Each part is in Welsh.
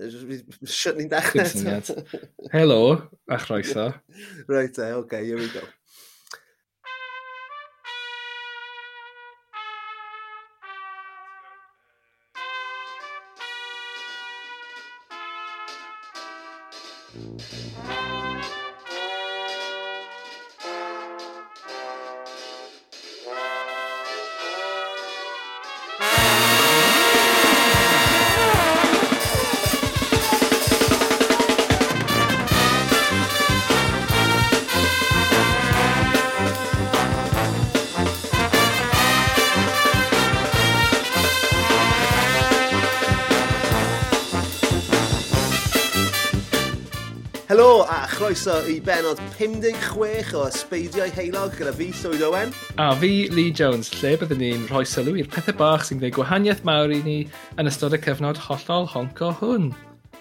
Siwt ni'n dechrau. Helo, a chroeso. right, oce, okay, here we go. croeso i benod 56 o Ysbeidiau Heilog gyda fi, Llywyd Owen. A fi, Lee Jones, lle byddwn ni'n rhoi sylw i'r pethau bach sy'n gwneud gwahaniaeth mawr i ni yn ystod y cyfnod hollol honco hwn.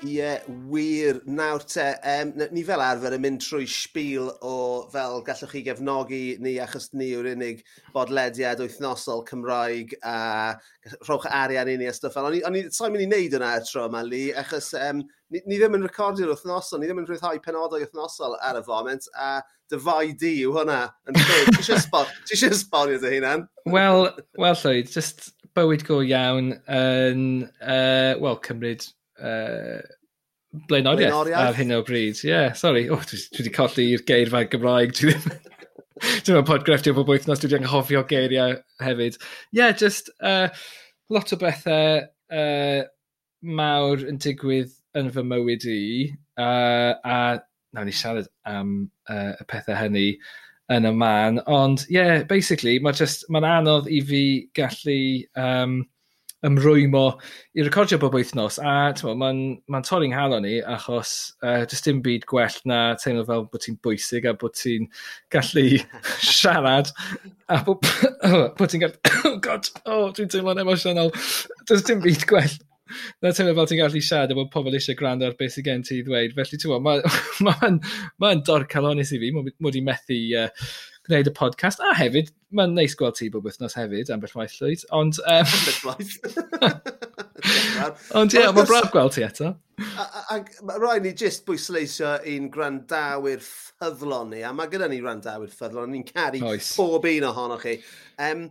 Ie, wir. Nawr te, um, ni fel arfer yn mynd trwy sbil o fel gallwch chi gefnogi ni achos ni yw'r unig bodlediad wythnosol Cymraeg a rhowch arian i ni a stwff fel. O'n i sa'n mynd i wneud yna y tro yma, Lee, achos um, ni, ni, ddim yn recordio'r wythnosol, ni ddim yn rhyddhau penodau wythnosol ar y foment, a dy fai di yw hwnna. Ti eisiau sbonio dy hunan? Wel, well, Llywyd, just bywyd go iawn yn, uh, well, cymryd uh, blaenoriaeth ar hyn o bryd. Ie, yeah, sori. Oh, dwi wedi colli colli'r geirfau Gymraeg. Dwi ddim... Dwi'n meddwl podgrefftio bob wythnos, dwi wedi anghofio geiriau hefyd. Ie, yeah, just uh, lot o bethau uh, mawr yn digwydd yn fy mywyd i. Uh, a nawr ni siarad am uh, y pethau hynny yn y man. Ond, ie, yeah, basically, mae'n ma anodd i fi gallu... Um, ymrwymo i recordio bob wythnos a mae'n ma, torri'n halo ni achos uh, jyst dim byd gwell na teimlo fel bod ti'n bwysig a bod ti'n gallu siarad a bod, bod ti'n gallu... Oh god, oh, dwi'n teimlo'n emosiynol. Does dim byd gwell na teimlo fel ti'n gallu siarad a bod pobl eisiau gwrando ar beth sydd gen ti i ddweud. Felly, ti'n gwybod, mae'n ma, ma, ma, ma dorcalonus i fi mod i methu uh, gwneud y podcast, a hefyd, mae'n neis gweld ti bob wythnos hefyd, ambell waith llwyd, ond... Um... Ambell waith. ond ie, yeah, mae'n braf gweld ti eto. Ac rhaid ni jyst bwysleisio i'n grandawyr ffyddlon ni, a mae gyda ni grandawyr ffyddlon, ni'n caru Oes. pob un ohonoch chi. Um,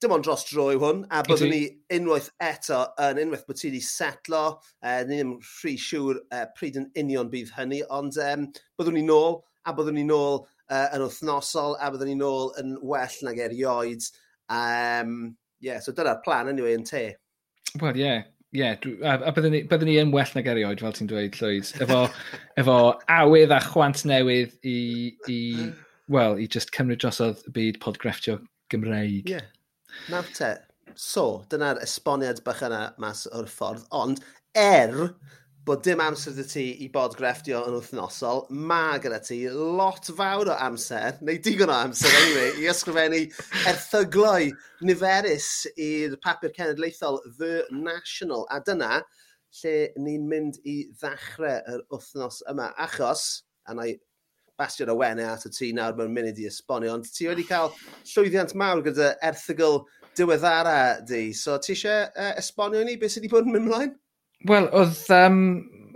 dim ond dros dro yw hwn, a byddwn ni unwaith eto yn unwaith bod ti wedi setlo. Uh, ni ddim rhy siŵr uh, pryd yn union bydd hynny, ond um, byddwn ni nôl, a byddwn ni nôl uh, yn wythnosol a byddwn ni nôl yn well nag erioed. Um, yeah, so dyna'r plan anyway yn te. Wel, ie. Yeah. Yeah, a, a byddwn ni, byddwn ni yn well nag erioed, fel ti'n dweud, Llwyd. Efo, efo awydd a chwant newydd i, i well, i just cymryd drosodd y byd podgrefftio Gymreig. Ie. Yeah. Nawr te. So, dyna'r esboniad bach yna mas o'r ffordd. Ond, er bod dim amser dy ti i bod grefftio yn wythnosol, mae gyda ti lot fawr o amser, neu digon o amser anyway, i ysgrifennu erthyglau niferus i'r papur cenedlaethol The National. A dyna lle ni'n mynd i ddechrau yr wythnos yma. Achos, a na i bastio'r awenau at y ti nawr mewn munud i esbonio, ond ti wedi cael llwyddiant mawr gyda erthygl diweddara di. So ti eisiau uh, esbonio ni beth sydd wedi bod yn mynd mlaen? Wel, oedd... Um,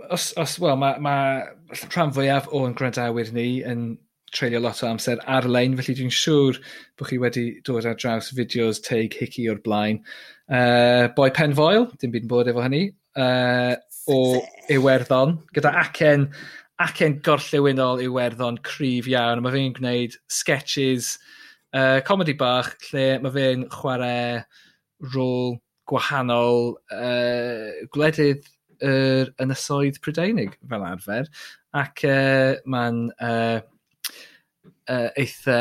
os, os, well, mae ma rhan fwyaf o'n gwrandawyr ni yn treulio lot o amser ar-lein, felly dwi'n siŵr bod chi wedi dod ar draws fideos teig hici o'r blaen. Uh, boi Penfoel, dim byd yn bod efo hynny, uh, o Iwerddon, gyda acen, acen gorllewinol Iwerddon, cryf iawn. Mae fe'n gwneud sketches, uh, comedy bach, lle mae fe'n chwarae rôl gwahanol uh, gwledydd yr ynysoedd Prydeinig fel arfer. Ac uh, mae'n uh, uh, eitha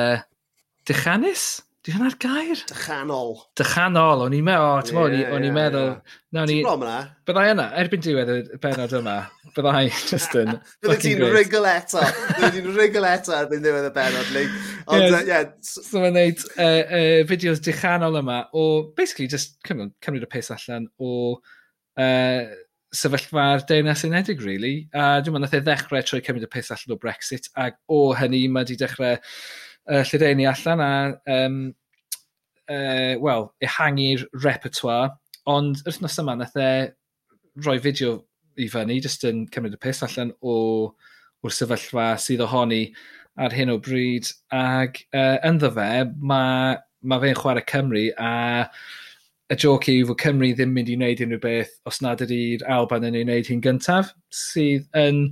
dychanus Di hwnna'r gair? Dychanol. Dychanol, o'n i'n meddwl, ti'n meddwl, o'n i'n meddwl... Ti'n brom yna? Byddai yna, erbyn diwedd y benod yma, byddai just yn... Byddai ti'n rigol eto, byddai ti'n rigol eto erbyn diwedd y benod, Lee. Ond, yeah, yeah. So mae'n neud uh, uh, fideos dychanol yma o, basically, just cymryd y pes allan o uh, sefyllfa'r Deyrnas Unedig, really. A dwi'n meddwl, nath e ddechrau trwy cymryd y pes allan o Brexit, ac o hynny mae wedi dechrau uh, lledeini allan a, um, uh, wel, ehangu'r repertoire. Ond wythnos yma nath e rhoi fideo i fyny, jyst yn cymryd y pus allan o, o'r sefyllfa sydd ohoni ar hyn o bryd. Ac uh, ynddo fe, mae ma fe'n chwarae Cymru a y joc yw fod Cymru ddim mynd i wneud unrhyw beth os nad ydy'r Alban yn ei wneud hi'n gyntaf, sydd yn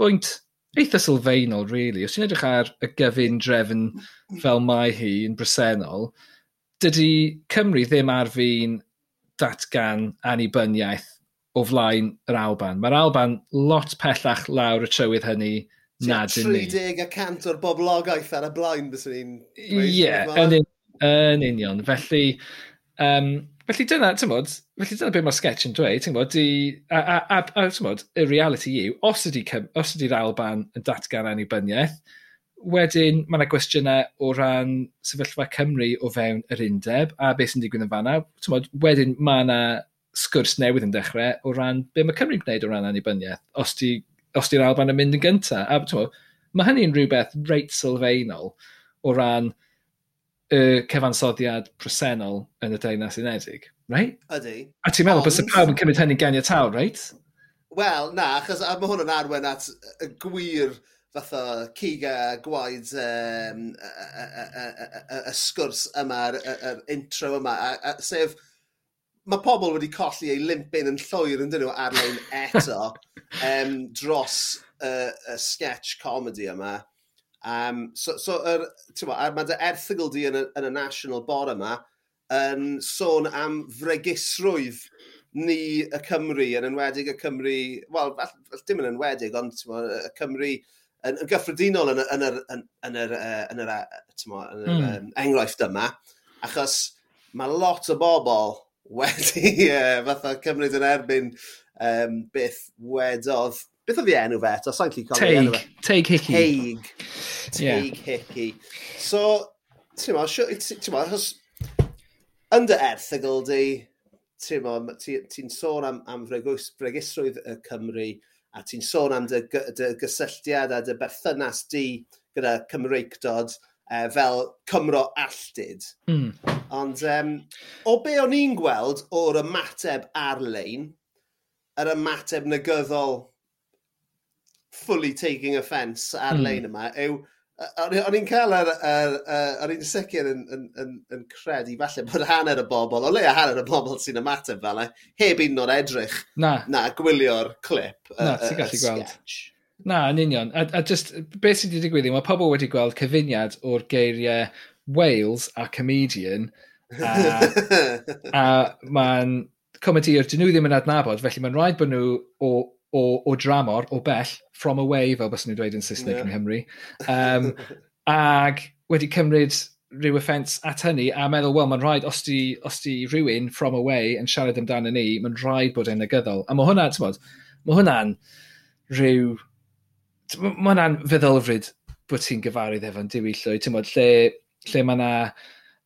bwynt eitha sylfaenol, really. Os ti'n edrych ar y gyfyn drefn fel mae hi yn bresennol, dydy Cymru ddim ar fi'n datgan annibyniaeth o flaen yr Alban. Mae'r Alban lot pellach lawr y trywydd hynny na dyn ni. 30 o'r boblogaeth ar y blaen, bys ni'n... Ie, yn union. Felly, um, Felly dyna, ti'n bod, felly dyna beth mae'r sketch yn dweud, ti'n bod, di, a, a, a, a ti'n bod, y reality yw, os ydy'r ydy Alban yn datgan annibyniaeth, wedyn mae yna gwestiynau o ran sefyllfa Cymru o fewn yr undeb a beth sy'n digwydd yn fanna. Bod, wedyn mae yna sgwrs newydd yn dechrau o ran be mae Cymru'n gwneud o ran annibyniaeth os di'r di Alban yn mynd yn gyntaf. A bod, mae hynny'n rhywbeth reit sylfaenol o ran y cyfansoddiad presennol yn y Deyrnas Unedig, right? Ydy. A ti'n meddwl, ond... bys y pawb yn cymryd hynny ganiataw, right? Wel, na, achos mae hwn yn arwen at y gwir fatha ciga gwaed um, y sgwrs yma, yr intro yma, a, a, sef mae pobl wedi colli ei limpin yn llwyr yn dyn nhw ar-lein eto um, dros y y sketch comedy yma. Um, so, so er, mae dy erthigol di yn y, yn y National bore yma yn sôn am fregisrwydd ni y Cymru, yn enwedig y Cymru, wel, dim yn enwedig, ond ma, y Cymru yn, yn gyffredinol yn, yn, yr, yn, yn, yr, yn, yr, ma, yn yr mm. enghraifft yma, achos mae lot o bobl wedi uh, fatha cymryd yn erbyn um, beth wedodd Beth oedd ei enw fe eto? Sa'n lli cofio enw fe. Teig Hickey. Teig. Teig yeah. Hickey. So, ti'n mo, ti'n mo, achos under erthigol di, ti'n mo, ti'n sôn am, am fregisrwydd y Cymru, a ti'n sôn am dy, dy gysylltiad a dy berthynas di gyda Cymreicdod, uh, e, fel Cymro alltid. Mm. Ond um, o be o'n i'n gweld o'r ymateb ar-lein, yr ymateb negyddol fully taking offence ar-lein hmm. mm. yma yw, o'n i'n cael ar, ar, ar un sicr yn, yn, yn, yn credu falle bod hanner y bobl, o leia hanner y bobl sy'n ymateb fel e, heb un o'r edrych na, na gwylio'r clip, na, y, y, y sketch. Na, yn union. A, a just, beth sydd wedi digwydd, mae pobl wedi gweld cyfuniad o'r geiriau Wales a comedian, a, a mae'n comedi o'r dyn nhw ddim yn adnabod, felly mae'n rhaid bod nhw o o, o dramor, o bell, from away, fel bys nhw'n dweud yn Saesneg yeah. yng Nghymru. Um, ag wedi cymryd rhyw offence at hynny a meddwl, wel, mae'n rhaid, os di, os di rhywun from away yn siarad amdano ni, mae'n rhaid bod e'n negyddol. A mae hwnna, ti'n bod, mae hwnna'n rhyw... Mae hwnna'n feddylfryd bod ti'n gyfarwydd efo'n diwy ti'n bod, lle, lle mae yna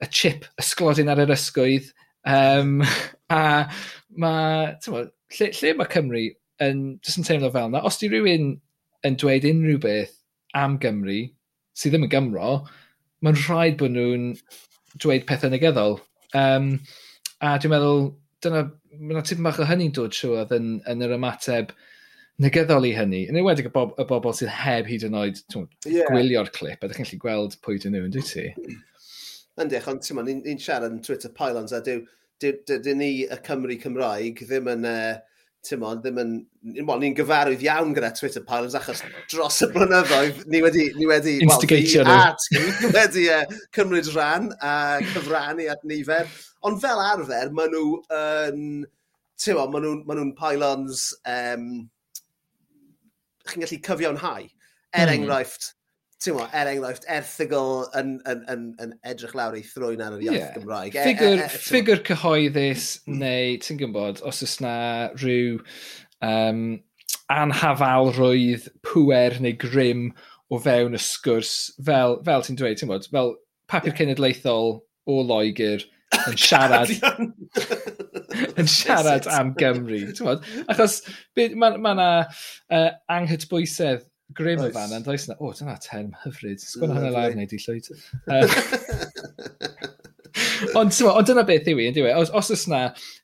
y chip ysglodyn ar yr ysgwydd, um, a mae, ti'n bod, lle, lle mae Cymru yn, jyst yn teimlo fel yna. Os di rhywun yn dweud unrhyw beth am Gymru, sydd ddim yn Gymro, mae'n rhaid bod nhw'n dweud pethau negyddol. Um, a dwi'n meddwl, dyna, mae'n tipyn bach o hynny'n dod siwr yn, yn yr ymateb negyddol i hynny. Yn ewedig y, bob, y bobl sydd heb hyd yn oed yeah. gwylio'r clip, a ddech chi'n gweld pwy dyn nhw, yn dwi ti? Yndych, ond ti'n ni'n siarad yn Twitter pylons, a dyw, dyw, dyw, dyw ni y Cymru Cymraeg ddim yn... Uh Timon, ddim yn... Wel, ni'n gyfarwydd iawn gyda Twitter Pals achos dros y blynyddoedd ni wedi... Ni wedi Instigatio nhw. Ni wedi uh, cymryd rhan a cyfrannu at nifer. Ond fel arfer, maen nhw yn... Ti'n modd, maen nhw'n ma nhw pylons... Um, chi'n gallu cyfiawnhau. Er mm. enghraifft, ti'n mo, er enghraifft, erthigol yn, yn, yn, yn edrych lawr ei thrwyn ar yr iaith yeah. Gymraeg. Ffigur, E, e, e, ffigur cyhoeddus, hmm. neu, ti'n gwybod, os oes na rhyw um, anhafalrwydd pwer neu grym o fewn y sgwrs, fel, fel ti'n dweud, ti'n bod, fel papur yeah. cenedlaethol o Loegr yn siarad... yn siarad am Gymru. Achos mae yna ma uh, anghytbwysedd Grim oes. fan, ond oes na, o, dyna term hyfryd. Sgwyn hwnna lawr neu di llwyd. ond on, dyna beth yw i, ynddi we. Os, os oes yna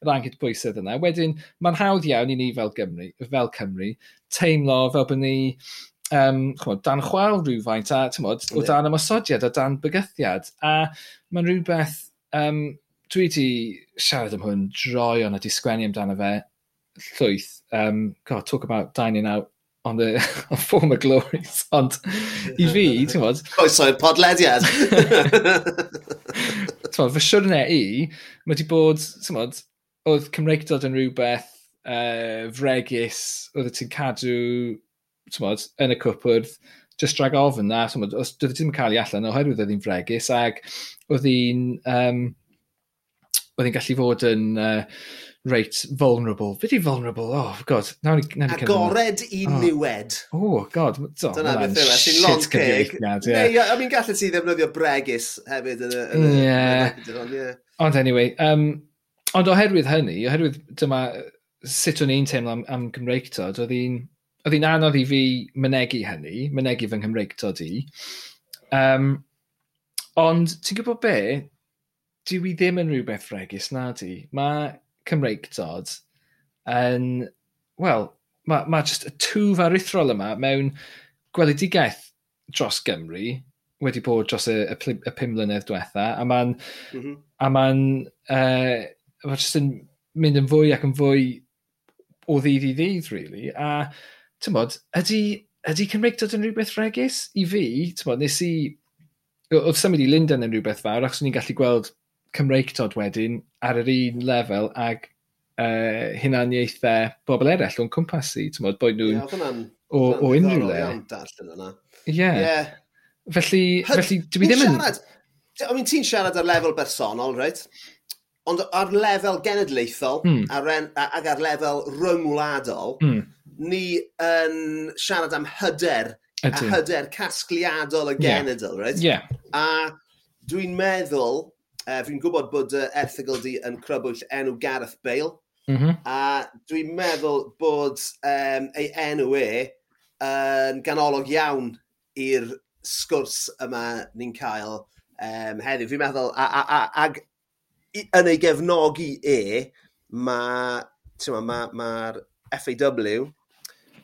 rangyd bwysedd yna, wedyn mae'n hawdd iawn i ni fel Gymru, fel Cymru teimlo fel bod ni um, chmod, dan chwal rhywfaint a mod, o dan ymosodiad a dan bygythiad. A mae'n rhywbeth, um, dwi wedi siarad am hwn droi droion a di sgwennu amdano fe llwyth. Um, God, talk about dining out on the on former glories, ond i fi, ti'n e bod... Coeso'r podlediad! ti'n bod, fy siwrne i, mae wedi bod, ti'n bod, oedd Cymreigdod yn rhywbeth uh, fregus, oedd ti'n cadw, ti'n bod, yn y cwpwrdd, just drag ofyn na, ti'n bod, os dydw ti'n cael ei allan, oherwydd oedd hi'n fregus, ac oedd hi'n, um, oedd hi'n gallu fod yn... Uh, reit vulnerable. Be i vulnerable? Oh, god. Nawn ni, nawn ni Agored i oh. niwed. Oh, god. So, Dyna beth yw e. Sy'n long cig. Neu, I mean, gallu ti ddefnyddio bregus hefyd yn y... Yeah. Ond anyway, um, ond oherwydd hynny, oherwydd dyma sut o'n i'n teimlo am, am Gymreig Tod, oedd hi'n anodd i fi mynegu hynny, mynegu fy Nghymreigtod i. Um, ond ti'n gwybod be? Dwi ddim yn rhywbeth fregus na di. Mae Cymreigdod yn, wel, mae ma jyst y twf arithrol yma mewn gweledigaeth dros Gymru wedi bod dros y, y, y pum mlynedd diwetha, a mae'n mm -hmm. a ma'n, uh, ma just yn mynd yn fwy ac yn fwy o ddydd i ddydd, really. A, ti'n bod, ydy, ydy Cymreigdod yn rhywbeth regis? I fi, ti'n bod, nes i... Oedd symud i Lundain yn rhywbeth fawr, achos ni'n gallu gweld Cymreigdod wedyn ar yr un lefel ag uh, hunaniaethau bobl eraill o'n cwmpas i, ti'n modd, bod nhw'n yeah, o, o unrhyw le. Ie. Yeah. Felly, Hyd, felly dwi ddim yn... I mean, ti'n siarad ar lefel bersonol, right? Ond ar lefel genedlaethol mm. ar en, ac ar lefel rhyngwladol, mm. ni yn siarad am hyder, Ydy. a hyder casgliadol y genedl, yeah. right? Yeah. A dwi'n meddwl Uh, fi'n gwybod bod uh, erthigol di yn crybwyll enw Gareth Bale. Mm -hmm. A dwi'n meddwl bod um, ei enw e yn uh, ganolog iawn i'r sgwrs yma ni'n cael um, heddiw. Fi'n meddwl, a, a, a, ag yn ei gefnogi e, mae mae'r ma, ma FAW,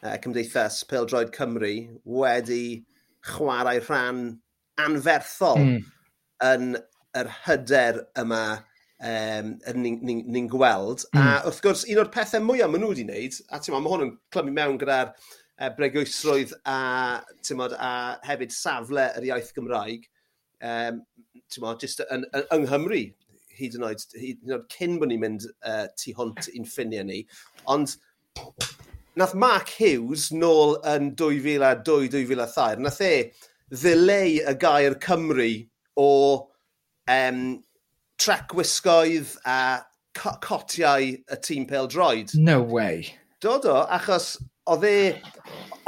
uh, Cymdeithas Pildroed Cymru, wedi chwarae rhan anferthol mm. yn yr hyder yma um, ni'n ni, ni gweld. Mm. A hmm. wrth gwrs, un o'r pethau mwyaf maen nhw wedi wneud, a ti'n mae hwn yn clymu mewn gyda'r e, uh, bregwysrwydd a, mod, a hefyd safle yr iaith Gymraeg, um, ti'n mod, jyst yn, yn, yng Nghymru, hyd yn oed, hyd yn oed cyn bod ni'n mynd uh, tu hwnt i'n ffiniau ni. Ond nath Mark Hughes nôl yn 2002-2003, nath e ddileu y gair Cymru o um, trec wisgoedd a co cotiau y tîm pel droed. No way. Do, do, achos oedd e,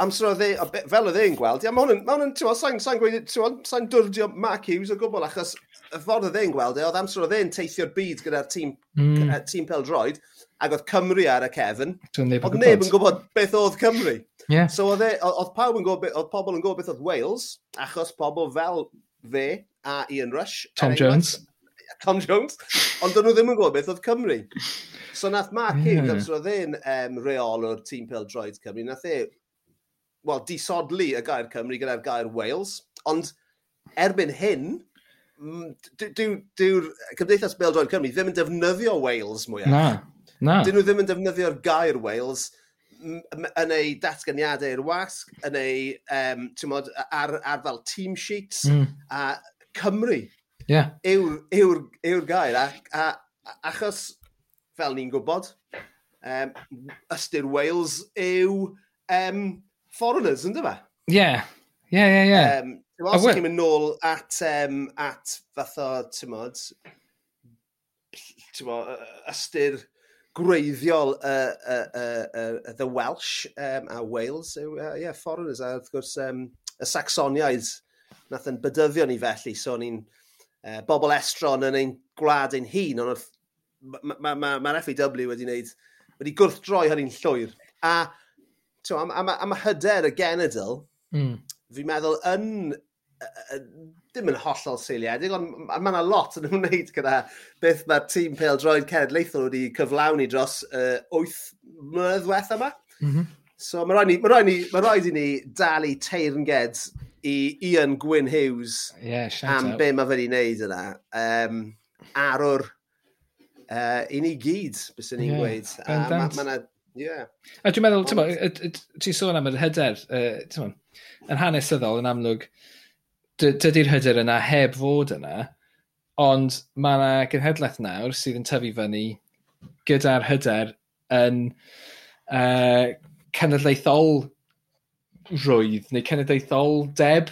amser oedd e, fel oedd e'n gweld, ia, mae hwn yn, ma sa'n sa gweud, sa'n dwrdio Mark Hughes o gwbl, achos y ffordd oedd e'n gweld e, oedd amser oedd e'n teithio'r byd gyda'r tîm, mm. tîm pel droed, ac oedd Cymru ar y cefn, oedd neb yn gwybod beth oedd Cymru. Yeah. So oedd, e, oedd pawb yn gwybod, oedd pobl yn gwybod beth oedd Wales, achos pobl fel fe, a Ian Rush. Tom Jones. Tom Jones, ond dyn nhw ddim yn gwybod beth oedd Cymru. So nath Mark Hughes, yeah. amser oedd e'n um, reol o'r tîm pel droed Cymru, nath e, wel, disodlu y gair Cymru gyda'r gair Wales, ond erbyn hyn, dyw'r dyw, dyw Cymdeithas Bel Droed Cymru ddim yn defnyddio Wales mwyaf. Na, na. Dyn nhw ddim yn defnyddio'r gair Wales yn ei datganiadau i'r wasg, yn ei, um, mod, ar, ar fel team sheets, mm. a Cymru yeah. yw'r yw yw, gair. A, a, achos, fel ni'n gwybod, um, ystyr Wales yw um, foreigners, ynddo fe? Ie, ie, ie, ie. Os ydych chi'n mynd nôl at, um, at fath o, ti'n modd, ystyr gwreiddiol y uh, uh, uh, uh, uh, the Welsh um, a Wales, yw, uh, yeah, foreigners, a wrth gwrs um, y Saxoniaid, nath yn bydyddio ni felly, so ni'n uh, bobl estron yn ein gwlad ein hun, ond mae'r ma, ma, ma FAW wedi wneud, wedi gwrthdroi hynny'n llwyr. A, to, am, am, am y hyder y genedl, mm. fi'n meddwl yn, ddim yn hollol seiliedig, ond mae yna lot yn ymwneud gyda beth mae'r tîm Pêl Droed Cenedlaethol wedi cyflawni dros uh, 8 mlynedd diwethaf yma. Mm -hmm. So mae rhaid, ni, mae, rhaid ni, mae rhaid i ni dalu teirnged i Ian Gwyn Hughes yeah, am out. be mae fe ei wneud yna. Um, arwr uh, i ni gyd, bys ni'n yeah, gweud. A ma, ma yeah. A dwi'n meddwl, ti'n sôn am yr hyder, uh, yn hanesyddol yn amlwg, dydy'r hyder yna heb fod yna, ond mae yna gynhedlaeth nawr sydd yn tyfu fyny gyda'r hyder yn uh, cenedlaethol rwydd neu cenedlaethol deb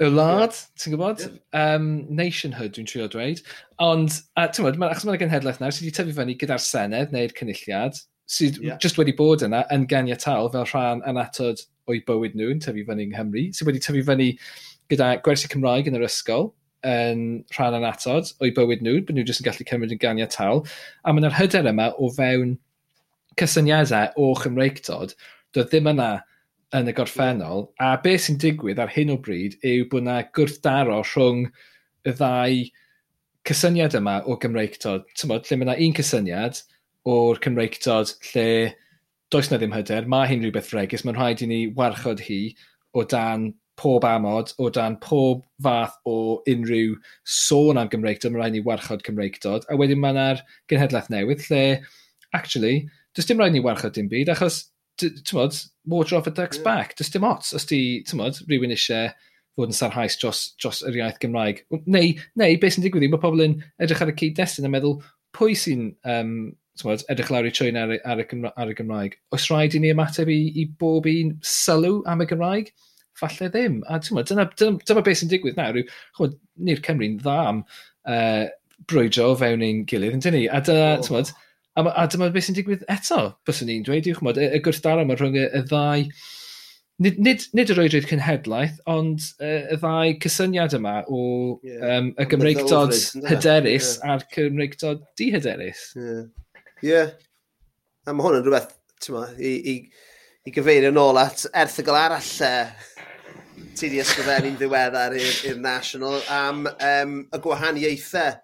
y wlad, yeah. ti'n gwybod? Yeah. Um, nationhood, dwi'n trio dweud. Ond, a, ti'n gwybod, achos mae'n genhedlaeth nawr, sydd wedi tyfu fyny gyda'r Senedd neu'r Cynulliad, sydd yeah. just wedi bod yna yn ganiatal fel rhan anatod o'i bywyd nhw yn tyfu fyny yng Nghymru, sydd wedi tyfu fyny gyda gwersi Cymraeg yn yr ysgol, yn rhan anatod o'i bywyd nhw, bod nhw jyst yn gallu cymryd yn ganiatal. A mae'n yr hyder yma o fewn cysyniadau o Chymreictod, doedd ddim yna yn y gorffennol, a beth sy'n digwydd ar hyn o bryd yw bod yna gwrthdaro rhwng y ddau cysyniad yma o Gymreictod. Tymod, lle mae yna un cysyniad o'r Cymreictod lle does na ddim hyder, mae hyn rhywbeth fregus, mae'n rhaid i ni warchod hi o dan pob amod, o dan pob fath o unrhyw sôn am Gymreictod, mae rhaid i ni warchod Cymreictod, a wedyn mae yna'r genhedlaeth newydd lle, actually, does dim rhaid i ni warchod dim byd, achos tymod, water off a duck's yeah. back. Does dim ots os di, tymod, rhywun eisiau fod yn sarhaus dros, dros yr iaith Gymraeg. Neu, neu beth sy'n digwydd i, mae pobl yn edrych ar y cyd-destun a meddwl, pwy sy'n um, tymod, edrych lawr i trwy'n ar, ar, ar, y Gymraeg? Oes rhaid i ni ymateb i, i bob un sylw am y Gymraeg? Falle ddim. A tymod, dyna, dyna, dyna beth sy'n digwydd nawr yw, chwod, ni'r Cymru'n dda am uh, brwydro fewn ein gilydd, yn dyn ni? A dyna, oh. tymod, A, a dyma beth sy'n digwydd eto, byswn ni'n dweud, diwch mod, y, y gwrthdaro mae rhwng y, y ddau, nid, nid, nid yr oedryd cynhedlaeth, ond uh, y ddau cysyniad yma o yeah. um, y Gymreigdod hyderus yeah. a'r Cymreigdod dihyderus. Ie. Yeah. yeah. A mae hwn yn rhywbeth, ti'n ma, i, i, i gyfeirio nôl at erthygol arall e, ti di ysgrifennu'n ddiweddar i'r National am um, y gwahaniaethau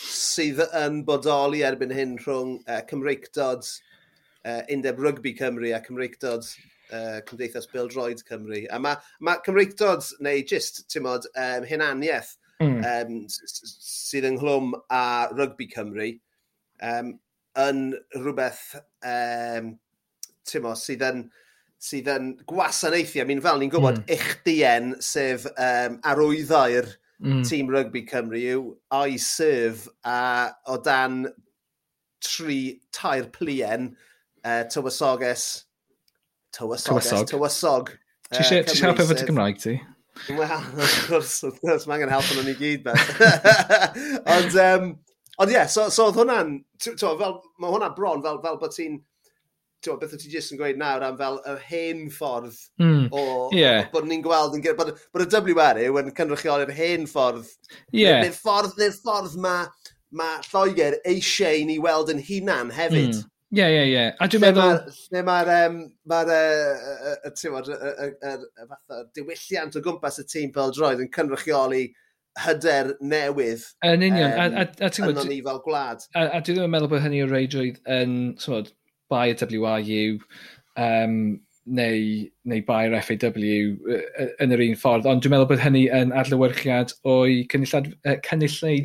sydd yn bodoli erbyn hyn rhwng uh, Cymreicdod uh, Undeb Rygbi Cymru a Cymreicdod uh, Cymdeithas Bildroed Cymru. A mae ma Cymreicdod, neu jyst, ti'n modd, um, hynaniaeth mm. um, sydd ynghlwm a Rygbi Cymru um, yn rhywbeth um, modd, sydd yn sydd yn gwasanaethu. I mean, fel ni'n gwybod, mm. uchdien sef um, arwyddau'r mm. tîm rygbi Cymru yw I serve a o dan tri tair plien uh, tywysoges tywysoges tywysog, Ti eisiau uh, helpu efo dy Gymraeg ti? Wel, wrth gwrs, wrth gwrs, mae angen helpu nhw'n i gyd, beth. ond, um, ond ie, yeah, so, so oedd hwnna'n, fel, mae hwnna bron fel, fel bod ti'n ti'n beth ti jyst yn gweud nawr am fel y hen ffordd mm. o, yeah. o bod ni'n gweld, yn, bod, bod y WRW yn cynrychioli'r hen ffordd, yeah. neu'r ffordd, neu ffordd mae ma Lloegr eisiau ni weld yn hunan hefyd. Mm. Ie, ie, ie. A dwi'n meddwl... Lle mae'r um, ma diwylliant o gwmpas y tîm fel droed yn cynrychioli hyder newydd. Yn union. Um, a, a, a, yn ni fel gwlad. A, a dwi ddim yn meddwl bod hynny o reidrwydd yn, symod, bai y WRU um, neu, neu bai'r FAW yn yr un ffordd, ond dwi'n meddwl bod hynny yn adlywyrchiad o'i cynnyllad,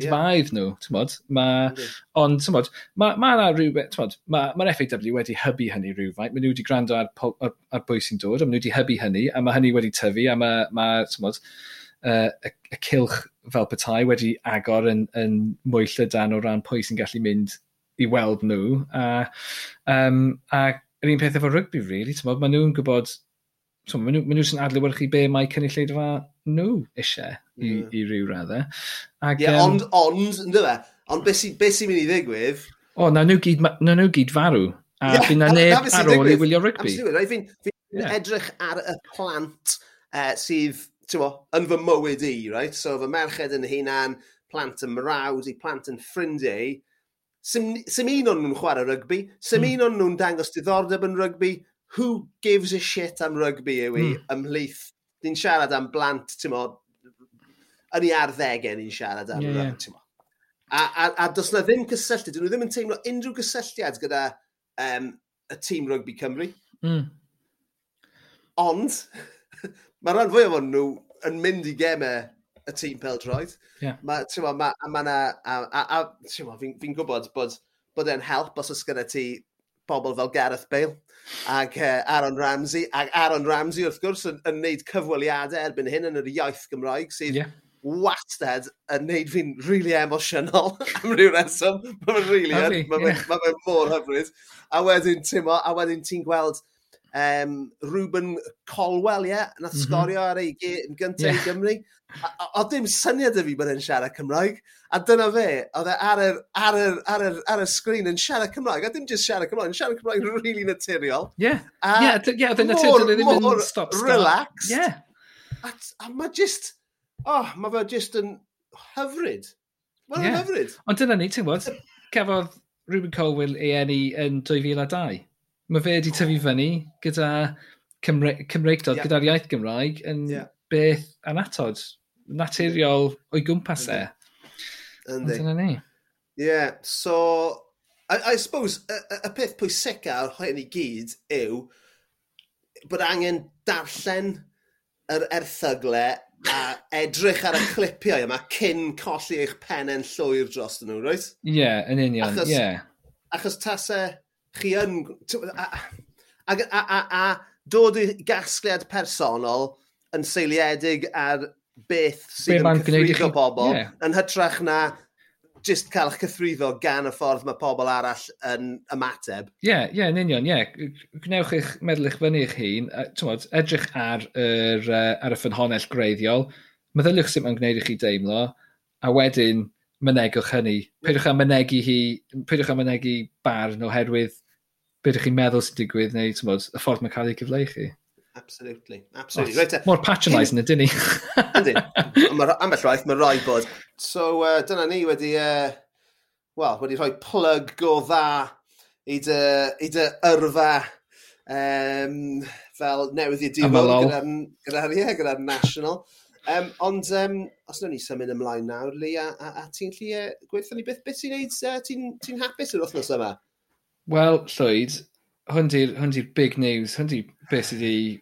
yeah. nhw, ti'n bod? Ma, yeah. Ond, ti'n bod, mae'r ma, ma rhywbeth, ti'n mae'r ma, ma FAW wedi hybu hynny rhywfaint, mae nhw wedi gwrando ar, ar, ar bwy sy'n dod, a maen nhw wedi hybu hynny, a mae hynny wedi tyfu, a mae, ma, ti'n bod, uh, y, y cilch fel petai wedi agor yn, yn mwy llydan o ran pwy sy'n gallu mynd i weld nhw. A, um, a yr un peth efo rygbi, really, bod, maen nhw'n gwybod, so, maen nhw, nhw sy'n adlewyrchu be mae cynulleidfa nhw eisiau i, yeah. i ryw raddau. Ag, yeah, um, ond, ond, ynddo fe, ond beth sy'n sy mynd i ddigwydd... O, na nhw gyd, na nhw gyd farw. A yeah, fi'n na neb ar ôl i wylio rygbi. Absolutely, fi'n fi yeah. edrych ar y plant uh, sydd, ti'n yn fy mywyd i, right? So, fy merched yn hunan, plant yn mrawd, i plant yn ffrindiau, Sym un o'n nhw'n chwarae rygbi, sym mm. un o'n nhw'n dangos diddordeb yn rygbi, who gives a shit am rygbi yw i mm. ymhlith. Ni'n siarad am blant, ti'n mo, yn ei arddegau ni'n siarad am yeah, rygbi, ti'n. A, a, a does na ddim cysylltiad, dyn nhw ddim yn teimlo unrhyw gysylltiad gyda um, y tîm rygbi Cymru. Mm. Ond, mae rhan fwyaf o'n nhw yn mynd i gemau y tîm pel droed. Yeah. Mae, ti'n ma, ma na, a, a, a fi'n fi gwybod bod, bod e'n help os oes gyda ti pobl fel Gareth Bale ac uh, Aaron Ramsey, ac Aaron Ramsey wrth gwrs yn, yn neud cyfweliadau erbyn hyn yn yr iaith Gymraeg sydd yeah. wastad yn neud fi'n really emosiynol am ryw reswm. Mae'n really yn, mae'n yeah. ma mor hyfryd. A wedyn, ti'n a wedyn ti'n gweld um, Ruben Colwell, ie, yeah, nath mm -hmm. sgorio ar ei gêm gyntaf yeah. i Gymru. O dim syniad y fi bod e'n siarad Cymraeg, a dyna fe, oedd e ar y, ar, y, ar, y, ar y sgrin yn siarad Cymraeg, a dim just siarad Cymraeg, yn siarad Cymraeg yn really naturiol. Ie, ie, oedd e'n naturiol, ddim yn stop start. relaxed. Yeah. A, a mae just, oh, mae fe just yn hyfryd. Mae'n yeah. hyfryd. Ond dyna ni, ti'n gwybod, cafodd Ruben Colwell ei enni yn 2002 mae fe wedi tyfu fyny gyda Cymre Cymreigdod, yeah. gyda'r iaith Gymraeg, yn yeah. beth anatod, naturiol o'i gwmpas e. Yndi. Dyna ni. Yeah, so... I, I suppose, y, y peth pwysica o'r hyn i gyd yw bod angen darllen yr erthygle a edrych ar y clipiau yma cyn colli eich penen llwyr dros nhw, roed? Ie, yeah, yn union, ie. Achos, Yeah. Achos tasau chi yn... A, a, a, a, a dod i gasgliad personol yn seiliedig ar beth sydd Be yn cythrwyddo pobl yeah. yn hytrach na jyst cael eich cythrwyddo gan y ffordd mae pobl arall yn ymateb. Ie, yeah, ie, yeah, yn union, ie. Yeah. Gwnewch eich meddwl eich fyny eich hun, tywod, edrych ar, yr, ar y ffynhonell greiddiol, meddyliwch sut mae'n gwneud i chi deimlo, a wedyn mynegwch hynny. Peidiwch am mynegu hi, peidiwch am mynegu barn oherwydd beth ydych chi'n meddwl sy'n digwydd neu bod, y ffordd mae'n cael ei cyfleu chi. Absolutely. Absolutely. Right, uh, e, Mor patronising ydy ni. Ydy. Ambell waith mae rhaid bod. So uh, dyna ni wedi, e, uh, well, wedi rhoi plug go dda i dy, i dy yrfa um, fel newydd i diwol gyda'r gyda, yeah, gyda National. Um, ond um, os wnawn ni symud ymlaen nawr, Lee, a, a, a ti'n lli uh, gweithio ni beth, beth sy'n neud, uh, ti'n ti hapus yr wythnos yma? Wel, Llwyd, hwn di'r di big news, hwn di beth sydd wedi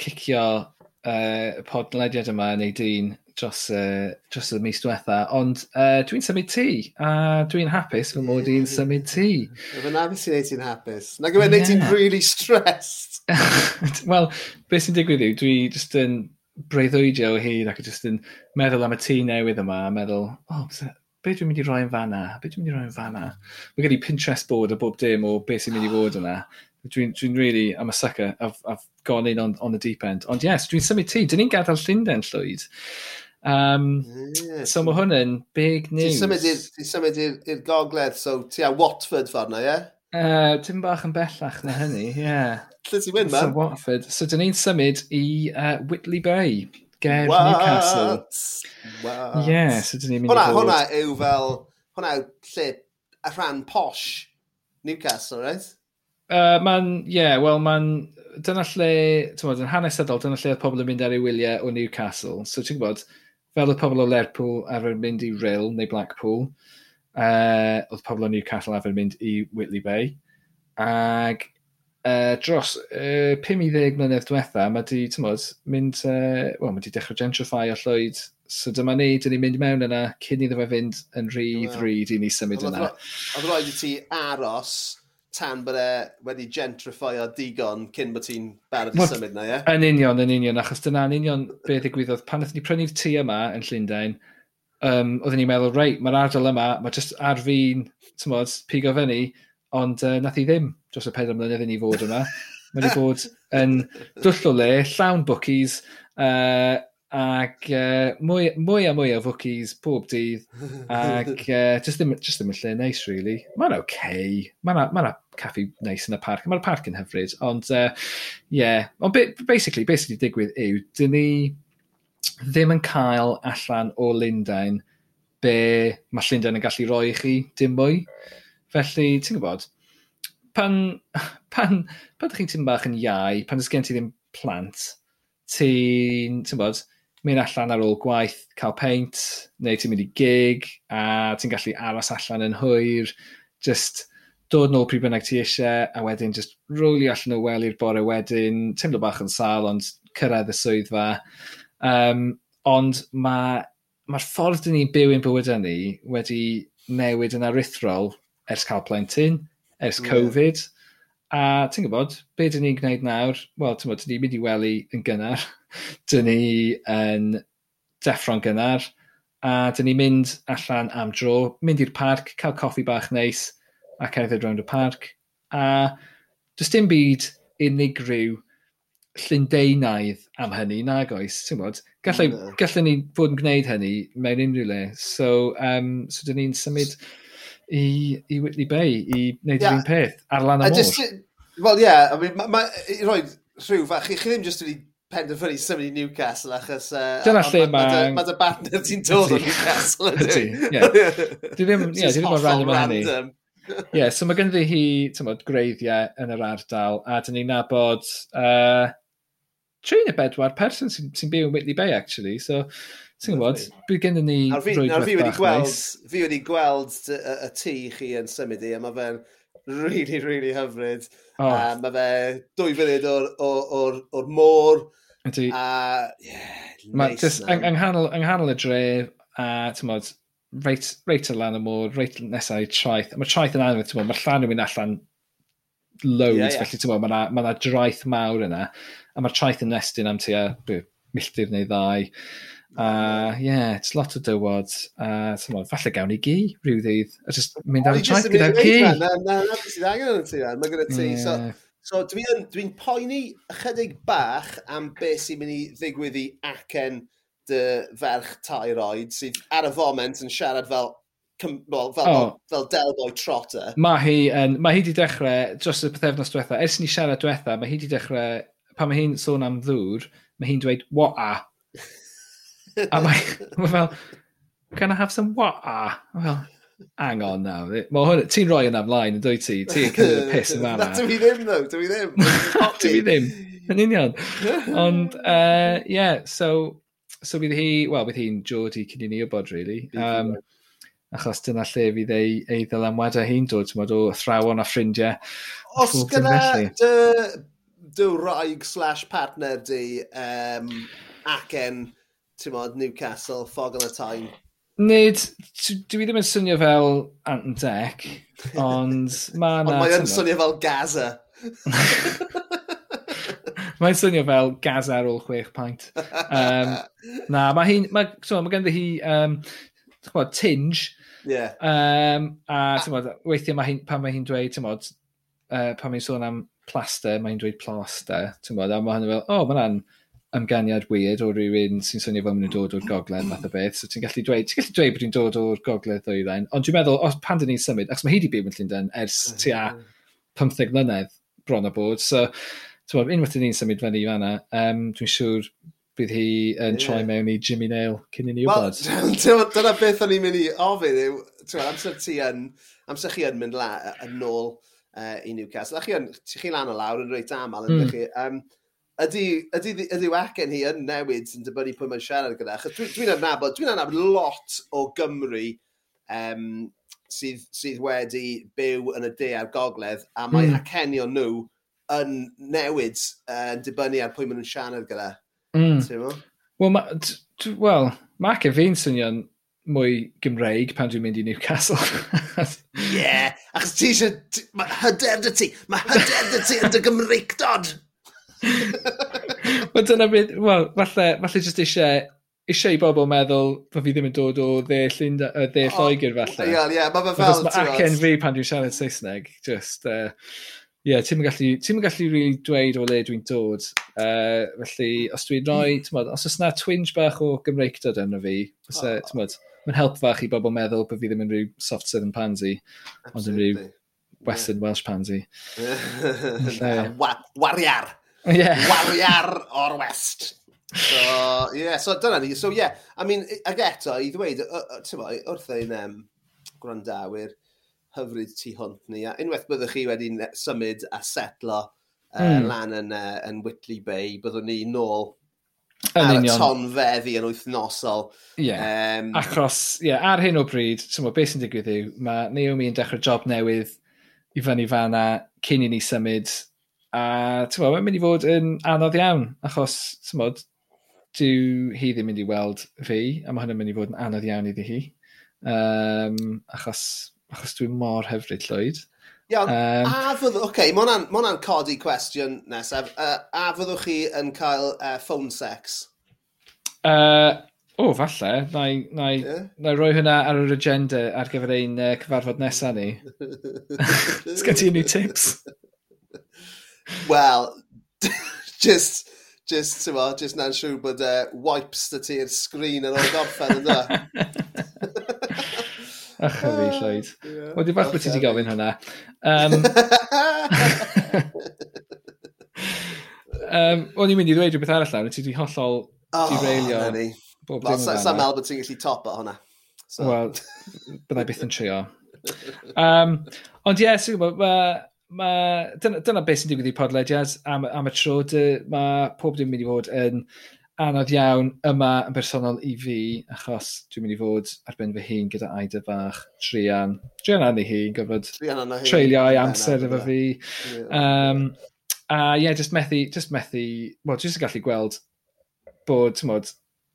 cicio uh, podlediad yma yn ei dyn dros, uh, dros y mis diwetha. Ond uh, dwi'n symud ti, a dwi'n hapus fy mod i'n symud ti. Fy na beth sy'n neud ti'n hapus. Na gyfer yeah. neud ti'n really stressed. Wel, beth sy'n digwydd yw, dwi just yn breuddwydio o hyd ac just yn meddwl am y tŷ newydd yma a meddwl, oh, be dwi'n mynd i roi yn fanna? Be dwi'n mynd i roi yn fanna? Mae gen i Pinterest board a bob dim o beth sy'n mynd i fod yna. Dwi'n dwi really, I'm a sucker, I've, I've gone in on, on the deep end. Ond yes, dwi'n symud ti, dyn ni'n gadael Llundain llwyd. Um, yeah, so mae hwn yn big news. Ti'n symud i'r gogledd, so ti a Watford ffordd na, ie? Yeah? Uh, Tim bach yn bellach na hynny, ie. Yeah. Lle ti'n mynd, man? So Watford. So dyn ni'n symud i uh, Whitley Bay. Ger Newcastle. What? Yeah, so dyn ni'n mynd hwna, i fod. Hwna yw fel, Hwna yw lle, y rhan posh Newcastle, right? Uh, man, ie, yeah, wel man... dyna lle, ti'n bod, yn hanesyddol, dyna lle oedd pobl yn mynd ar ei wyliau o Newcastle. So ti'n gwybod, fel oedd pobl o Lerpool arfer mynd i Rill neu Blackpool, uh, oedd pobl o Newcastle arfer mynd i Whitley Bay. Ag uh, dros uh, 10 mlynedd diwetha, mae di, tymod, mynd, uh, well, mae di dechrau gentrify o llwyd. So dyma ni, dyn ni'n mynd mewn yna cyn iddo fe fynd yn rhy well, ddryd i ni symud yna. Oedd roed i ti aros tan bod e wedi gentrify o digon cyn bod ti'n barod i symud na, ie? Yn union, yn union, achos dyna yn union beth ddigwyddodd. Pan wnaethon ni prynu'r tŷ yma yn Llundain, um, oedden ni'n meddwl, reit, mae'r ardal yma, mae jyst ar fi'n, ti'n tymod, pigo fyny, Ond uh, nath i ddim dros y pedair mlynedd i ni fod yma. Mae wedi bod yn dwll o le, llawn bookies, uh, ac uh, mwy, mwy a mwy o fwcis pob dydd, ac uh, just, ddim, just ddim yn lle neis, really. Mae'n oce. Okay. mae'n yna ma caffi neis yn y parc. Mae'r parc yn hyfryd, ond, uh, yeah. Ond basically, basically digwydd yw, dyn ni ddim yn cael allan o Lundain be mae Llundain yn gallu roi i chi, dim mwy. Felly, ti'n gwybod, pan, pan, pan ydych chi'n tîm bach yn iau, pan ydych gen ti ddim plant, ti'n, ti'n gwybod, mynd allan ar ôl gwaith, cael peint, neu ti'n mynd i gig, a ti'n gallu aros allan yn hwyr, just dod nôl pryd bynnag ti eisiau, a wedyn just rwli allan o wel i'r bore wedyn, teimlo bach yn sal, ond cyrraedd y swyddfa. Um, ond mae'r ma, ffordd dyn ni'n byw yn bywyd ni wedi newid yn aruthrol ers cael plentyn, ers yeah. Covid. A ti'n gwybod, be dyn ni'n gwneud nawr? Wel, ti'n gwybod, dyn ni'n mynd i wely yn gynnar. dyn ni yn deffro'n gynnar. A dyn ni'n mynd allan am dro, mynd i'r parc, cael coffi bach neis a cerdded rownd y parc. A does dim byd unigryw llundeinaidd am hynny nag oes, ti'n bod? Gallai, no. gallai ni fod yn gwneud hynny mewn unrhyw le. So, um, so dyn ni'n symud i, i Whitley Bay i wneud yeah. yr un peth ar lan y môr. Wel, ie, yeah, I mean, ma, ma, i roi rhyw fach, chi chi ddim jyst wedi penderfynu symud i Newcastle achos... Uh, Dyna lle mae... Mae ma dy bartner ti'n dod o Newcastle, ydy. ie. Dwi ddim, ie, dwi ddim yn random o hynny. Ie, so mae ganddi hi, ti'n bod, greiddiau yn yr ardal, a dyn ni'n nabod uh, tri neu bedwar person sy'n sy byw yn Whitley Bay, actually. So, Ti'n gwybod, bydd gen ni rwydwaith fi wedi gweld, fi wedi gweld y tŷ chi yn symud i, a mae fe'n really, really hyfryd. Oh. Uh, mae fe dwy funud o'r, or, or, môr. Ydy. A, yeah, nice. Just, yng, ynghanol, ynghanol y dref, a ti'n gwybod, reit, reit y lan y môr, reit nesau traeth. Mae traeth yn anodd, ti'n gwybod, mae llan yn mynd allan loads, yeah, yeah. felly ti'n gwybod, mae yna ma, draeth mawr yna, a mae'r traeth yn nestyn am tua milltir neu ddau. A uh, yeah, it's lot o dywod. Uh, mod, falle gawn ni gi rhyw ddydd. A just mynd ar y traeth gyda gi. Na, na, na, sydd angen yn ti. Mae gyda ti. So, so dwi'n dwi poeni ychydig bach am beth sy'n mynd i ddigwydd i acen dy ferch tair oed sydd ar y foment yn siarad fel well, fel, oh. fel Delboy Trotter. Mae hi, um, mae hi wedi dechrau, dros y pethefnos diwetha, ers ni siarad diwetha, mae hi wedi dechrau, pan mae hi'n sôn am ddŵr, mae hi'n dweud, what a? a mae, mae fel, can I have some what? A, Fel, hang on now. Mae hwn, ti'n rhoi yna ymlaen yn dwy ti, ti'n cynnig y piss yn fanna. Na, dwi ddim, no, dwi ddim. dwi ddim, yn union. Ond, uh, yeah, so, so bydd hi, wel, bydd hi'n Geordie cyn i ni o bod, really. Um, achos dyna lle fydd ei, ei ddylanwadau hi'n dod, ti'n o athrawon a ffrindiau. Os gyda dy, dy raig slash partner di um, acen ti'n modd, Newcastle, fog on the time. Nid, dwi ddim yn swnio fel Ant Deck, ond mae yna... ond mae'n swnio fel Gaza. mae'n swnio fel Gaza ar ôl chwech paint. Um, na, mae hi'n... Mae, so, mae ganddi hi um, bod, tinge. Yeah. Um, a, a weithiau mae hi'n... Pan mae hi'n dweud, ti'n bod, uh, pan mae'n sôn am plaster, mae'n dweud plaster, ti'n bod, a mae hynny fel, o, oh, mae'n ymganiad weird o rywun sy'n swnio fel maen nhw'n dod o'r gogledd math o beth. So ti'n gallu dweud, ti'n gallu dweud bod hi'n dod o'r gogledd ddwyrain. Ond dwi'n meddwl, os pan dyn ni'n symud, ac mae hi wedi byw yn Llundain ers tua 15 mlynedd bron o bod. So, ti'n meddwl, unwaith dyn ni'n symud fyny i fanna, um, dwi'n siŵr bydd hi yn yeah. troi mewn i Jimmy Nail cyn i ni wybod. Wel, dyna beth o'n i'n mynd i ofyn yw, amser ti yn, amser chi yn mynd la, yn ôl uh, i Newcastle. Chi, yn, chi lan o lawr yn reit aml, yn mm. chi. Um, ydy, ydy, ydy wacen hi yn newid yn dibynnu pwy mae'n siarad gyda. Dwi'n dwi adnabod, dwi'n adnabod lot o Gymru um, sydd, sydd wedi byw yn y de a'r gogledd, a mae mm. acenion nhw yn newid uh, yn dibynnu ar pwy maen nhw'n siarad gyda. Mm. Wel, ma, well, Mac e fi'n swnio'n mwy Gymreig pan dwi'n mynd i Newcastle. Ie, yeah, achos ti eisiau... Mae hyder dy ti! Mae hyder dy ti yn dy Gymreigdod! Wel dyna beth, wel, falle, falle jyst eisiau eisiau i bobl meddwl bod fi ddim yn dod o dde, llynda, uh, dde Lloegr falle. Ie, ie, mae fe fel... Mae acen fi pan dwi'n siarad Saesneg, just... Uh, Ie, yeah, ti'n gallu, ti gallu really dweud o le dwi'n dod. Uh, felly, os dwi'n rhoi, mm. Tymod, os oes na twinge bach o Gymreig dod yna fi, fysa, oh. ti'n mae'n help fach i bobl meddwl bod fi ddim yn rhyw soft southern pansy, ond yn rhyw western yeah. Welsh pansy. Wariar! Yeah. Wariar o'r West. So, yeah, so dyna ni. So, yeah, I mean, ag eto, i ddweud, wrth ein um, gwrandawyr, hyfryd tu hwnt ni, a unwaith byddwch chi wedi symud a setlo uh, mm. lan yn, uh, yn Whitley Bay, byddwn ni nôl ar union. y tonfeddi yn wythnosol. Yeah. Um, Achos, yeah, ar hyn o bryd, so, beth sy'n digwydd yw, mae Naomi yn dechrau job newydd i fyny fan cyn i ni symud A tyma, mae'n mynd i fod yn anodd iawn, achos, tymod, dyw hi ddim mynd i weld fi, a mae hynny'n mynd i fod yn anodd iawn iddi hi. Um, achos, achos dwi'n mor hyfryd llwyd. Iawn, um, a fyddwch... oce, okay, mae hwnna'n codi cwestiwn nesaf. Uh, a fyddwch chi yn cael uh, phone sex? Uh, o, oh, falle. Na i, na, i, yeah. na i roi hwnna ar yr agenda ar gyfer ein uh, cyfarfod nesaf ni. Sgan ti unrhyw tips? Wel, just, just, ti'n mo, just na'n siŵr bod uh, wipes dy ti'r sgrin yn ôl gorffen yn da. Ach, fi, Lloyd. Yeah. Wedi bach bod ti wedi gofyn hwnna. Um, um, o'n i'n mynd i ddweud rhywbeth arall nawr, ti wedi hollol oh, dirailio. Bob dim yn Sam bod ti'n gallu top o hwnna. So. Wel, byddai byth yn trio. Um, ond ie, yeah, sy'n gwybod, ma, dyna, dyna beth sy'n digwydd i podlediad am, am y tro. Mae pob dim mynd i fod yn anodd iawn yma yn bersonol i fi, achos dwi'n mynd i fod ar ben fy hun gyda Aida bach, Trian. Trian anu hi, gofod treulio i amser efo fi. Um, a ie, yeah, just methu, just methu, wel, just yn gallu gweld bod, ti'n modd,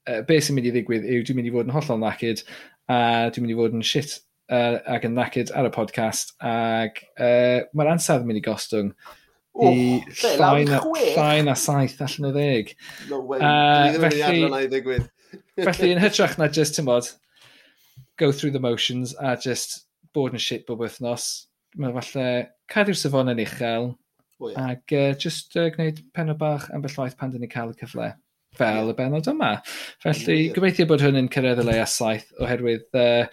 uh, beth sy'n mynd i ddigwydd yw dwi'n mynd i fod yn hollol nacyd a dwi'n mynd i fod yn shit uh, ac yn nacyd ar y podcast, ac uh, mae'r ansawdd yn mynd i gostwng i llain a, llain a saith allan o ddeg. No way, uh, felly, felly yn hytrach na just, ti'n bod, go through the motions a just bod yn shit bob wythnos, mae falle cadw'r safon yn uchel, oh, yeah. ac uh, just uh, gwneud pen o bach am bellaeth pan dyn ni cael y cyfle fel yeah. y benod yma. Felly, yeah, yeah. gobeithio bod hwn yn cyrraedd y leia saith oherwydd uh,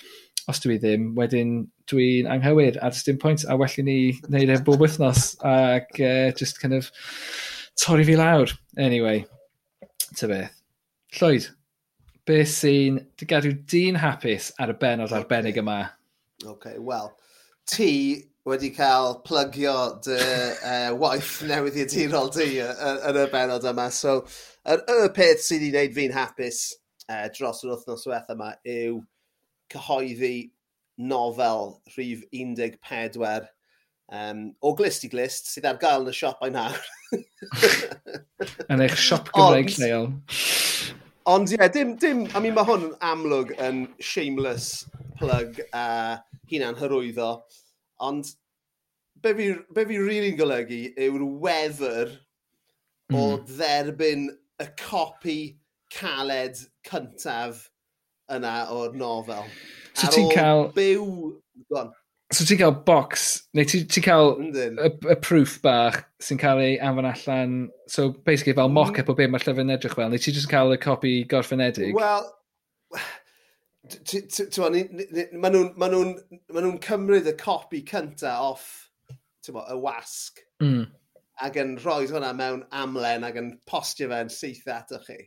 os dwi ddim, wedyn dwi'n anghywir a dys dim pwynt a well i ni wneud e bob wythnos ac e, uh, just kind of torri fi lawr. Anyway, ty beth. Llywyd, beth sy'n dy gadw dyn hapus ar y benod arbennig yma? OK, wel, ti wedi cael plygio dy uh, waith newydd i'r dirol di yn y benod yma. So, y, y peth sydd wedi gwneud fi'n hapus uh, dros yr wythnos diwethaf yma yw cyhoeddi nofel rhif 14 um, o glist i glist sydd ar gael yn y siop a'i nawr. yn eich siop Gymraeg lleol. Ond ie, yeah, dim, dim, I mean, mae hwn yn amlwg yn shameless plug a uh, hunan hyrwyddo, ond be fi, be fi really golygu yw'r wefr mm. o hmm. dderbyn y copi caled cyntaf yna o'r nofel. So ti'n cael... Byw... Go. So ti'n cael box, neu ti'n ti cael y, y proof bach sy'n cael ei anfon allan, so basically fel mm. mock-up o beth mae'r llyfr yn edrych fel, neu ti'n just cael y copi gorffenedig? Wel, maen nhw'n cymryd y copi cynta off bo, y wasg mm. ac yn rhoi hwnna mewn amlen ac yn postio fe'n syth atoch chi.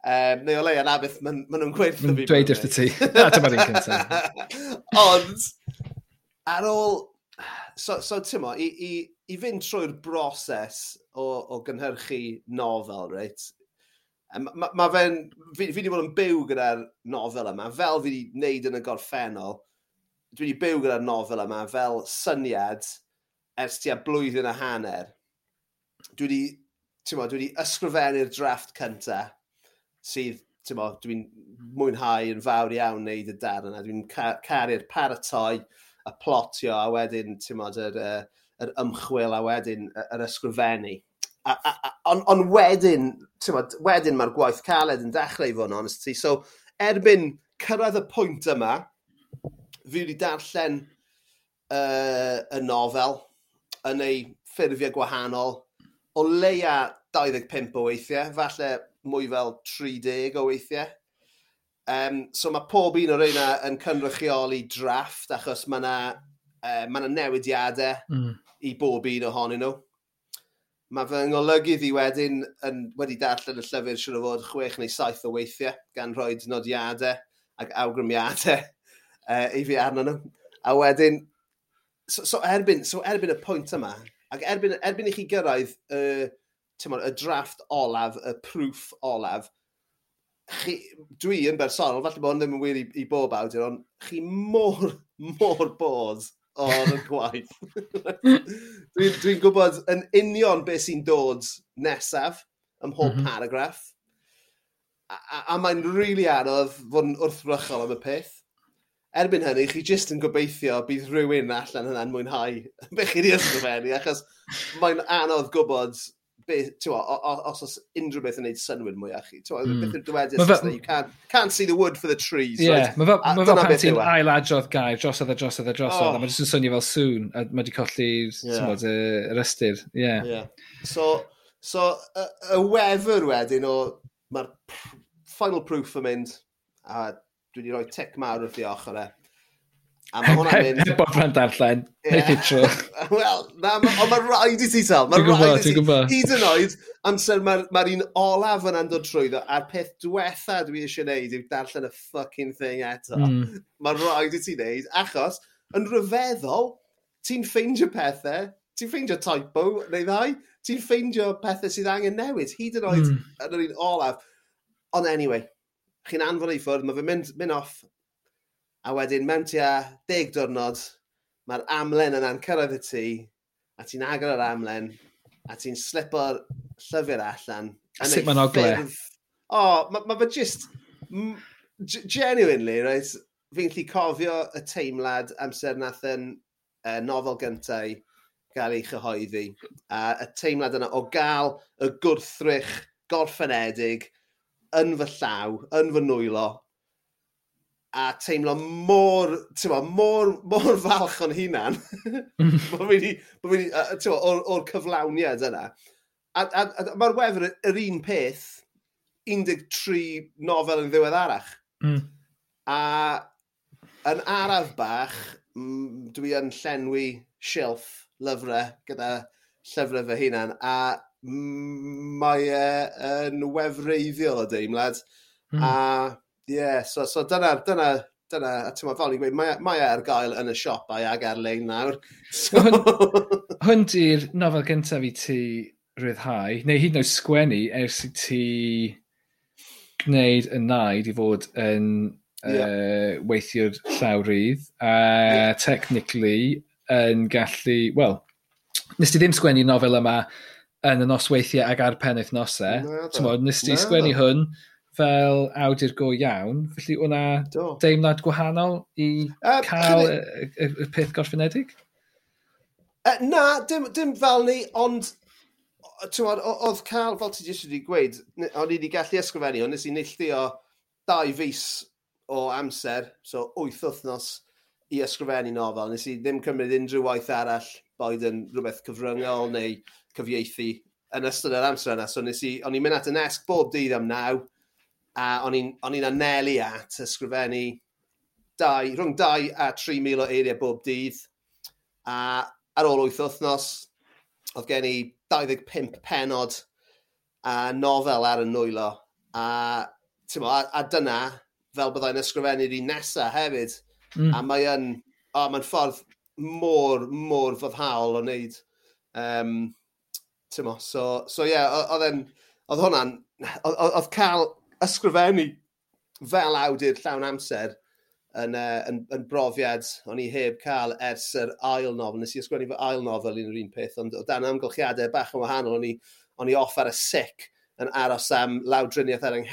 Um, neu o leia na beth maen ma nhw'n gwerth fi. Dweud wrth y ti. Na, dyma ni'n cyntaf. Ond, ar ôl... So, so Timo, i, i, i fynd trwy'r broses o, o gynhyrchu nofel, reit? Mae ma, ma fe'n... Fi, fi wedi bod yn byw gyda'r nofel yma, fel fi wedi wneud yn y gorffennol. Dwi wedi byw gyda'r nofel yma fel syniad ers tua blwyddyn a hanner. Dwi wedi, dwi wedi ysgrifennu'r drafft cyntaf sydd mo, dwi'n mwynhau yn fawr iawn wneud y dar yna. Dwi'n caru'r paratoi, y plotio, a wedyn ti'n mod, yr, uh, yr ymchwil, a wedyn yr ysgrifennu. Ond on wedyn, mod, wedyn mae'r gwaith caled yn dechrau i fod yn honesty. So, erbyn cyrraedd y pwynt yma, fi wedi darllen uh, y nofel yn ei ffurfiau gwahanol o leia 25 o weithiau, falle mwy fel 30 o weithiau. Um, so mae pob un o'r reina yn cynrychioli drafft achos mae yna uh, ma newidiadau mm. i bob un ohonyn nhw. Mae fy ngolygydd i wedyn yn, wedi darllen y llyfr siwr o fod chwech neu saith o weithiau gan rhoi nodiadau ac awgrymiadau uh, i fi arno nhw. A wedyn, so, so, erbyn, so erbyn y pwynt yma, ac erbyn, erbyn i chi gyrraedd uh, mod, y drafft olaf, y proof olaf, chi, dwi yn bersonol, falle bod ddim yn wir i, i bob awdur, ond chi mor, mor bod o'r gwaith. dwi'n dwi, gwybod yn union beth sy'n dod nesaf ym mhob mm -hmm. paragraff. A, a, a mae'n rili really anodd fod yn wrthrychol am y peth. Erbyn hynny, chi jyst yn gobeithio bydd rhywun allan yna'n mwynhau beth chi wedi ysgrifennu, achos mae'n anodd gwybod be, tiwa, os oes unrhyw beth yn gwneud synwyr mwyach chi. Tiwa, mm. beth yw'r dywedus, you can't, can't see the wood for the trees. Yeah, right? mae fel, ma pan ti'n ailadrodd gair, drosodd a drosodd a drosodd, e, oh. a mae jyst yn swnio fel sŵn, a mae wedi colli'r yeah. yr ystyr. Yeah. yeah. So, so y, y wefr wedyn o, mae'r final proof yn mynd, a dwi wedi rhoi tic mawr wrth i ochr e. A mae hwnna'n mynd... Heb bod rhan darllen. Yeah. Wel, na, ma, ond mae rhaid i ti tal. Mae rhaid i ti. Hyd yn oed, amser mae'r ma un olaf yna'n dod trwyddo, a'r peth diwetha dwi eisiau gwneud yw darllen y fucking thing eto. Mm. Mae rhaid i ti wneud, achos yn rhyfeddol, ti'n ffeindio pethau, ti'n ffeindio typo neu ddau, ti'n ffeindio pethau sydd angen newid, hyd yn oed mm. yn yr un olaf. Ond anyway, chi'n anfon ei ffwrdd, mae fe'n mynd, mynd off A wedyn mewn tua deg diwrnod, mae'r amlen yna'n cyrraedd y tŷ, a ti'n agor yr amlen, a ti'n slipo'r llyfr allan. Sut mae'n ogle? O, oh, mae ma fe just... Genuinely, right? Fi'n lli cofio y teimlad amser nath yn uh, nofel gyntaf gael ei chyhoeddi. A y teimlad yna o gael y gwrthrych gorffenedig yn fy llaw, yn fy nwylo, a teimlo mor, ti'n mor, mor falch o'n hunan. Mm. Mae fi wedi, ti'n o'r cyflawniad yna. A, a, a mae'r wefr yr un peth, 13 nofel yn ddiweddarach. Mm. A yn araf bach, dwi yn llenwi shelf lyfrau gyda llyfrau fy hunan, a mae e yn wefreiddiol o deimlad. Mm. A yeah, so, so dyna, dyna, dyna, a ti'n fel i'n gweud, mae, mae e ar gael yn y siop siopau ag ar-lein nawr. So... Hwn di'r nofel gyntaf i ti rhyddhau, neu hyd yn oed sgwennu ers i ti gwneud y naid i fod yn yeah. uh, weithio'r llawrydd, a yeah. technically yn gallu, wel, nes ti ddim sgwennu nofel yma yn y nosweithiau ag ar penwythnosau. Nes ti sgwennu hwn fel awdur go iawn, felly hwnna deimlad gwahanol i uh, cael y, y, y, peth gorffenedig? Uh, na, dim, dim fel ni, ond oedd cael, fel ti jyst wedi gweud, o'n i wedi gallu ysgrifennu, ond nes i neilltio dau fus o amser, so wyth wythnos i ysgrifennu nofel. Nes i ddim cymryd unrhyw waith arall, boed yn rhywbeth cyfryngol neu cyfieithu yn ystod yr amser yna. So nes i, o'n i'n mynd at y nesg bob dydd am naw, a o'n i'n anelu at ysgrifennu dau, rhwng 2 a 3,000 o eiriau bob dydd. A ar ôl 8 wythnos, oedd gen i 25 penod a nofel ar y nwylo. A, mo, a, a dyna, fel byddai'n ysgrifennu'r un nesaf hefyd. Mm. A mae yn, oh, mae'n ffordd môr, môr fyddhaol o wneud. Um, mo, so, so yeah, oedd hwnna'n, oedd cael ysgrifennu fel awdur llawn amser yn, uh, yn, yn brofiad o'n i heb cael ers yr ail nofel. Nes i ysgrifennu fy ail nofel un o'r un peth, ond o dan amgylchiadau bach yn wahanol, o'n i, on i off ar y sic yn aros am lawdriniaeth ar yng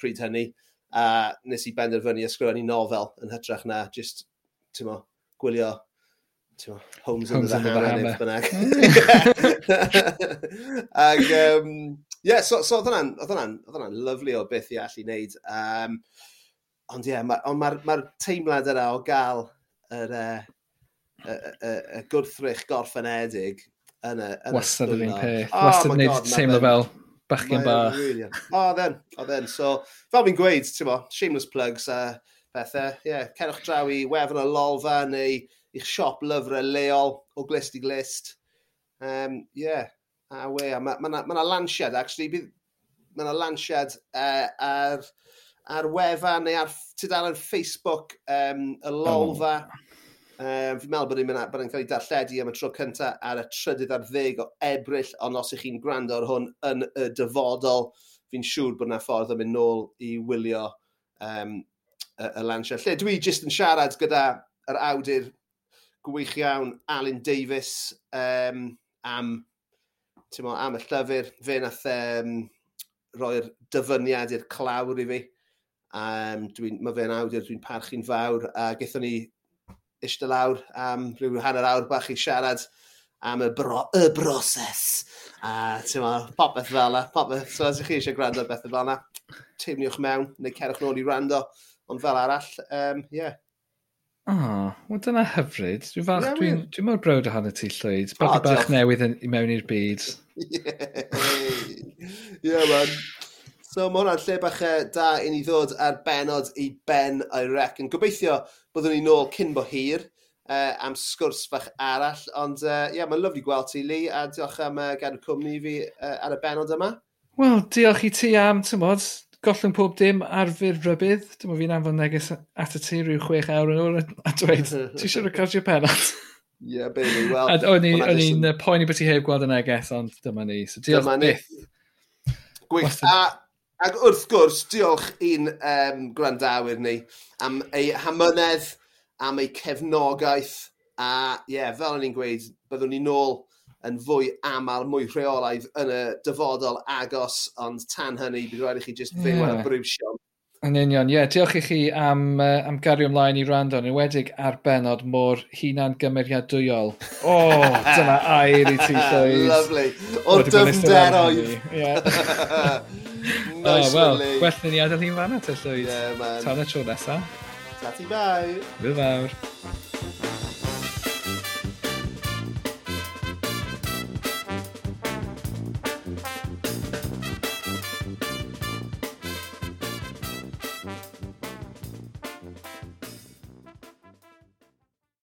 pryd hynny, a nes i benderfynu ysgrifennu nofel yn hytrach na just, ti'n mo, gwylio Homes, Homes yn the Hammer, neu bynnag. Ac, um, Ie, yeah, so, so oedd hwnna'n hwnna, hwnna lyflu o beth i allu wneud. Um, ond ie, yeah, mae'r ma, ma, ma teimlad yna o gael yr, e, y, y, y gwrthrych gorffenedig yn y... Yn Wastad yr un peth. Oh, Wastad yn gwneud teimlo fel bachgen bach. O, then, o then. So, fel fi'n gweud, ti'n mo, shameless plugs a pethau. Ie, yeah, cerwch draw i wefan y lolfa neu i'ch siop lyfrau leol o glist i glist. Um, yeah, A we, a mae yna ma, ma lansiad, actually, bydd, mae yna lansiad uh, ar, ar wefan neu ar tudalen Facebook um, y lolfa. Oh. Um, fi'n meddwl bod yn cael ei darlledu am y tro cyntaf ar y trydydd ar ddeg o ebryll, ond os ych chi'n gwrando ar hwn yn y dyfodol, fi'n siŵr bod yna ffordd o mynd nôl i wylio um, y, y lansio. Lle dwi jyst yn siarad gyda yr awdur gwych iawn, Alan Davis, um, am mo, am y llyfr, fe nath um, roi'r dyfyniad i'r clawr i fi. Um, mae fe'n awdur, dwi'n parchu'n fawr, a gaethon ni eistedd lawr am rhyw hanner awr bach i siarad am y, bro, y broses. A ti'n ma, popeth fel yna. Popeth, so os ych chi eisiau gwrando beth fel yna, teimniwch mewn neu cerwch nôl i rando. Ond fel arall, ie, um, yeah, O, oh, wel dyna hyfryd. Dwi'n fach, yeah, dwi'n dwi mor brod o hanner ti llwyd. Babi oh, bach newydd i mewn i'r byd. Ie, yeah, man. So mae hwnna'n lle bach e, da i ni ddod ar benod i ben o'i rec. Yn gobeithio byddwn ni nôl cyn bo hir uh, am sgwrs bach arall. Ond e, ie, uh, yeah, mae'n lyflu gweld ti, Lee, a diolch am uh, gadw cwmni fi uh, ar y benod yma. Wel, diolch i ti am, ti'n modd, gollwng pob dim ar fyr rybydd. Dyma fi'n anfon neges at y ti rhyw chwech awr yn ôl a dweud, ti eisiau recordio penod? Ie, yeah, baby, well. O'n i'n poeni bod ti heb gweld y neges, ond dyma ni. So, diolch dyma byth. Gwych. A, ac wrth gwrs, diolch i'n um, gwrandawyr ni am ei hamynedd, am ei cefnogaeth, a ie, yeah, fel o'n i'n gweud, byddwn ni nôl yn fwy aml, mwy rheolaidd yn y dyfodol agos, ond tan hynny, bydd rhaid i chi jyst fyw yeah. ar y brwsion. Yn union, ie. Yeah. Diolch i chi am, uh, am gario ymlaen i rando, yn enwedig ar benod mor hunan gymeriadwyol. O, oh, dyna air i ti, Llywys. Lovely. O, dyfnderoedd. Nice, oh, well, really. Well, ni adael hi'n fanna, te, Llywys. Yeah, man. Tan y tro nesaf. Tati, bai. Fyl fawr.